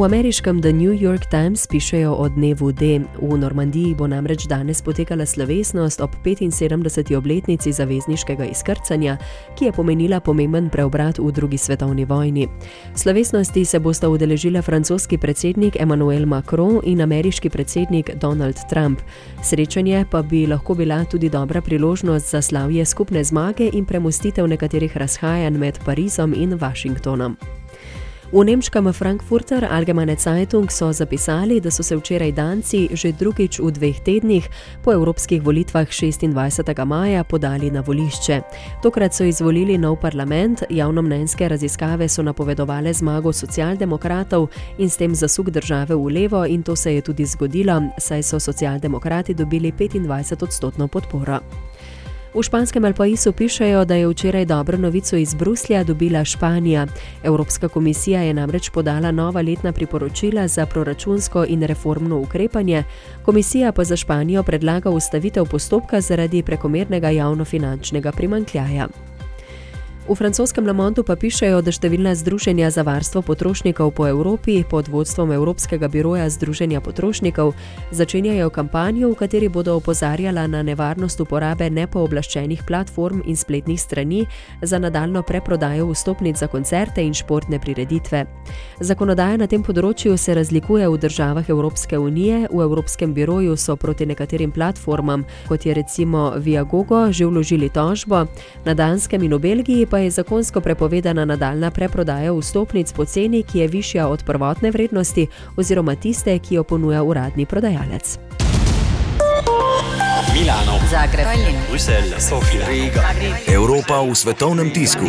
V ameriškem The New York Times pišejo o dnevu D. V Normandiji bo namreč danes potekala slovesnost ob 75. obletnici zavezniškega izkrcanja, ki je pomenila pomemben preobrat v drugi svetovni vojni. Slovesnosti se bosta udeležila francoski predsednik Emmanuel Macron in ameriški predsednik Donald Trump. Srečanje pa bi lahko bila tudi dobra priložnost za slavje skupne zmage in premustitev nekaterih razhajanj med Parizom in Washingtonom. V nemškem Frankfurter Allgemeine Zeitung so zapisali, da so se včeraj danci že drugič v dveh tednih po evropskih volitvah 26. maja podali na volišče. Tokrat so izvolili nov parlament, javnomnenjske raziskave so napovedovale zmago socialdemokratov in s tem zasuk države v levo in to se je tudi zgodilo, saj so socialdemokrati dobili 25 odstotno podporo. V španskem Alpaisu pišejo, da je včeraj dobro novico iz Bruslja dobila Španija. Evropska komisija je namreč podala nova letna priporočila za proračunsko in reformno ukrepanje, komisija pa za Španijo predlaga ustavitev postopka zaradi prekomernega javnofinančnega primankljaja. V francoskem Le Mondu pa pišejo, da številna združenja za varstvo potrošnikov po Evropi pod vodstvom Evropskega biroja Združenja potrošnikov začenjajo kampanjo, v kateri bodo opozarjala na nevarnost uporabe nepooblaščenih platform in spletnih strani za nadaljno preprodajo vstopnic za koncerte in športne prireditve. Zakonodaja na tem področju se razlikuje v državah Evropske unije, v Evropskem biroju so proti nekaterim platformam, kot je recimo Viagogo, že vložili tožbo, na Danskem in v Belgiji pa je zakonsko prepovedana nadaljna preprodaja vstopnic po ceni, ki je višja od prvotne vrednosti oziroma tiste, ki jo ponuja uradni prodajalec. Milano, Zagreb, Bruselj, Sofija, Riga. Evropa v svetovnem tisku.